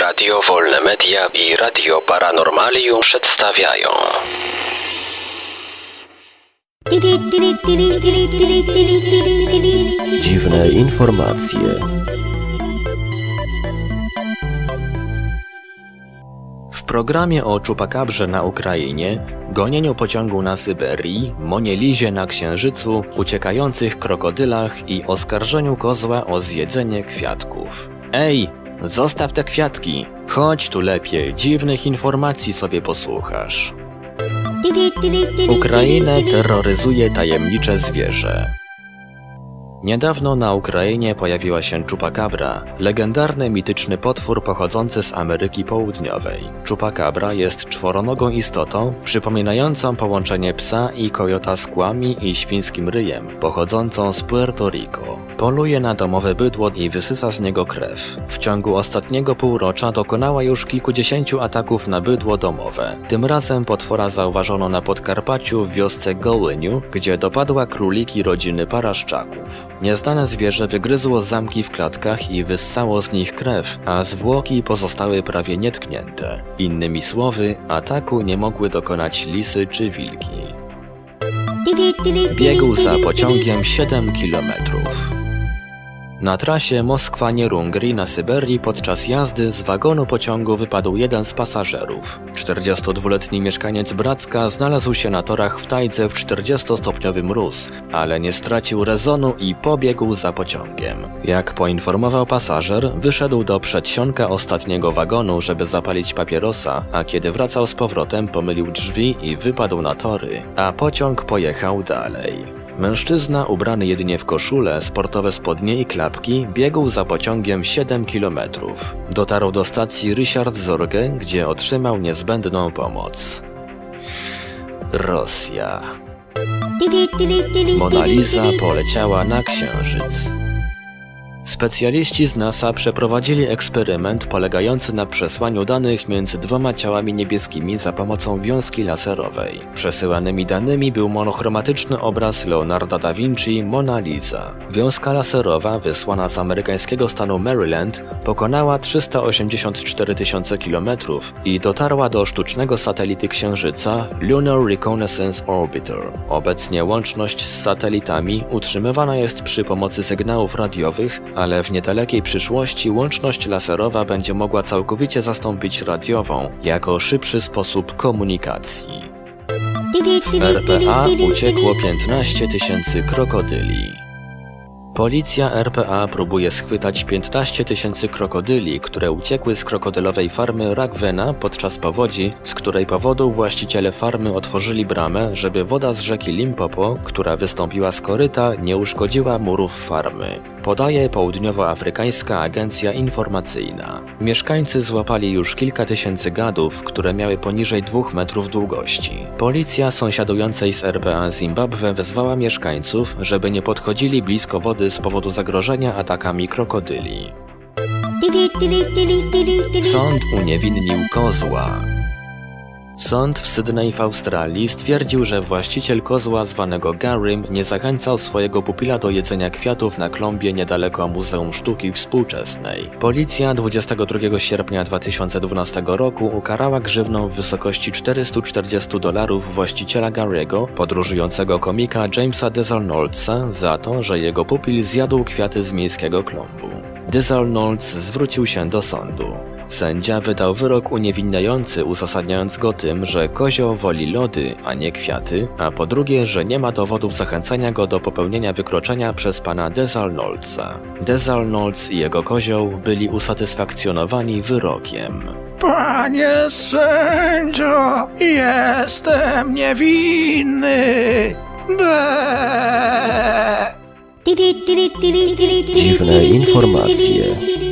Radio Wolne Media i Radio Paranormalium przedstawiają Dziwne informacje. W programie o czupakabrze na Ukrainie, gonieniu pociągu na Syberii, monielizie na Księżycu, uciekających krokodylach i oskarżeniu kozła o zjedzenie kwiatków. Ej, zostaw te kwiatki! Chodź tu lepiej, dziwnych informacji sobie posłuchasz. Ukrainę terroryzuje tajemnicze zwierzę. Niedawno na Ukrainie pojawiła się czupakabra, legendarny mityczny potwór pochodzący z Ameryki Południowej. Czupakabra jest czworonogą istotą, przypominającą połączenie psa i kojota z kłami i świńskim ryjem, pochodzącą z Puerto Rico. Poluje na domowe bydło i wysysa z niego krew. W ciągu ostatniego półrocza dokonała już kilkudziesięciu ataków na bydło domowe. Tym razem potwora zauważono na Podkarpaciu w wiosce Gołyniu, gdzie dopadła króliki rodziny paraszczaków. Nieznane zwierzę wygryzło zamki w klatkach i wyssało z nich krew, a zwłoki pozostały prawie nietknięte. Innymi słowy, ataku nie mogły dokonać lisy czy wilki. Biegł za pociągiem 7 kilometrów. Na trasie Moskwa-Nierungri na Syberii podczas jazdy z wagonu pociągu wypadł jeden z pasażerów. 42-letni mieszkaniec Bracka znalazł się na torach w tajdze w 40-stopniowy mróz, ale nie stracił rezonu i pobiegł za pociągiem. Jak poinformował pasażer, wyszedł do przedsionka ostatniego wagonu, żeby zapalić papierosa, a kiedy wracał z powrotem pomylił drzwi i wypadł na tory, a pociąg pojechał dalej. Mężczyzna ubrany jedynie w koszulę, sportowe spodnie i klapki biegł za pociągiem 7 kilometrów. Dotarł do stacji Richard Zorge, gdzie otrzymał niezbędną pomoc. Rosja. Mona Lisa poleciała na księżyc. Specjaliści z NASA przeprowadzili eksperyment polegający na przesłaniu danych między dwoma ciałami niebieskimi za pomocą wiązki laserowej. Przesyłanymi danymi był monochromatyczny obraz Leonarda da Vinci Mona Lisa. Wiązka laserowa wysłana z amerykańskiego stanu Maryland pokonała 384 tysiące kilometrów i dotarła do sztucznego satelity Księżyca Lunar Reconnaissance Orbiter. Obecnie łączność z satelitami utrzymywana jest przy pomocy sygnałów radiowych, ale w niedalekiej przyszłości łączność laserowa będzie mogła całkowicie zastąpić radiową jako szybszy sposób komunikacji. W RPA uciekło 15 tysięcy krokodyli. Policja RPA próbuje schwytać 15 tysięcy krokodyli, które uciekły z krokodylowej farmy Ragwena podczas powodzi, z której powodu właściciele farmy otworzyli bramę, żeby woda z rzeki Limpopo, która wystąpiła z koryta, nie uszkodziła murów farmy. Podaje Południowoafrykańska Agencja Informacyjna. Mieszkańcy złapali już kilka tysięcy gadów, które miały poniżej dwóch metrów długości. Policja sąsiadującej z RPA Zimbabwe wezwała mieszkańców, żeby nie podchodzili blisko wody z powodu zagrożenia atakami krokodyli. Sąd uniewinnił kozła. Sąd w Sydney w Australii stwierdził, że właściciel kozła zwanego Garym nie zachęcał swojego pupila do jedzenia kwiatów na klombie niedaleko Muzeum Sztuki Współczesnej. Policja 22 sierpnia 2012 roku ukarała grzywną w wysokości 440 dolarów właściciela Gary'ego, podróżującego komika Jamesa Desarnoldsa za to, że jego pupil zjadł kwiaty z miejskiego klombu. Desarnolds zwrócił się do sądu. Sędzia wydał wyrok uniewinniający, uzasadniając go tym, że kozioł woli lody, a nie kwiaty, a po drugie, że nie ma dowodów zachęcania go do popełnienia wykroczenia przez pana Desalnoldsa. Desalnolds i jego kozioł byli usatysfakcjonowani wyrokiem. Panie sędzio, jestem niewinny. Be. Dziwne informacje.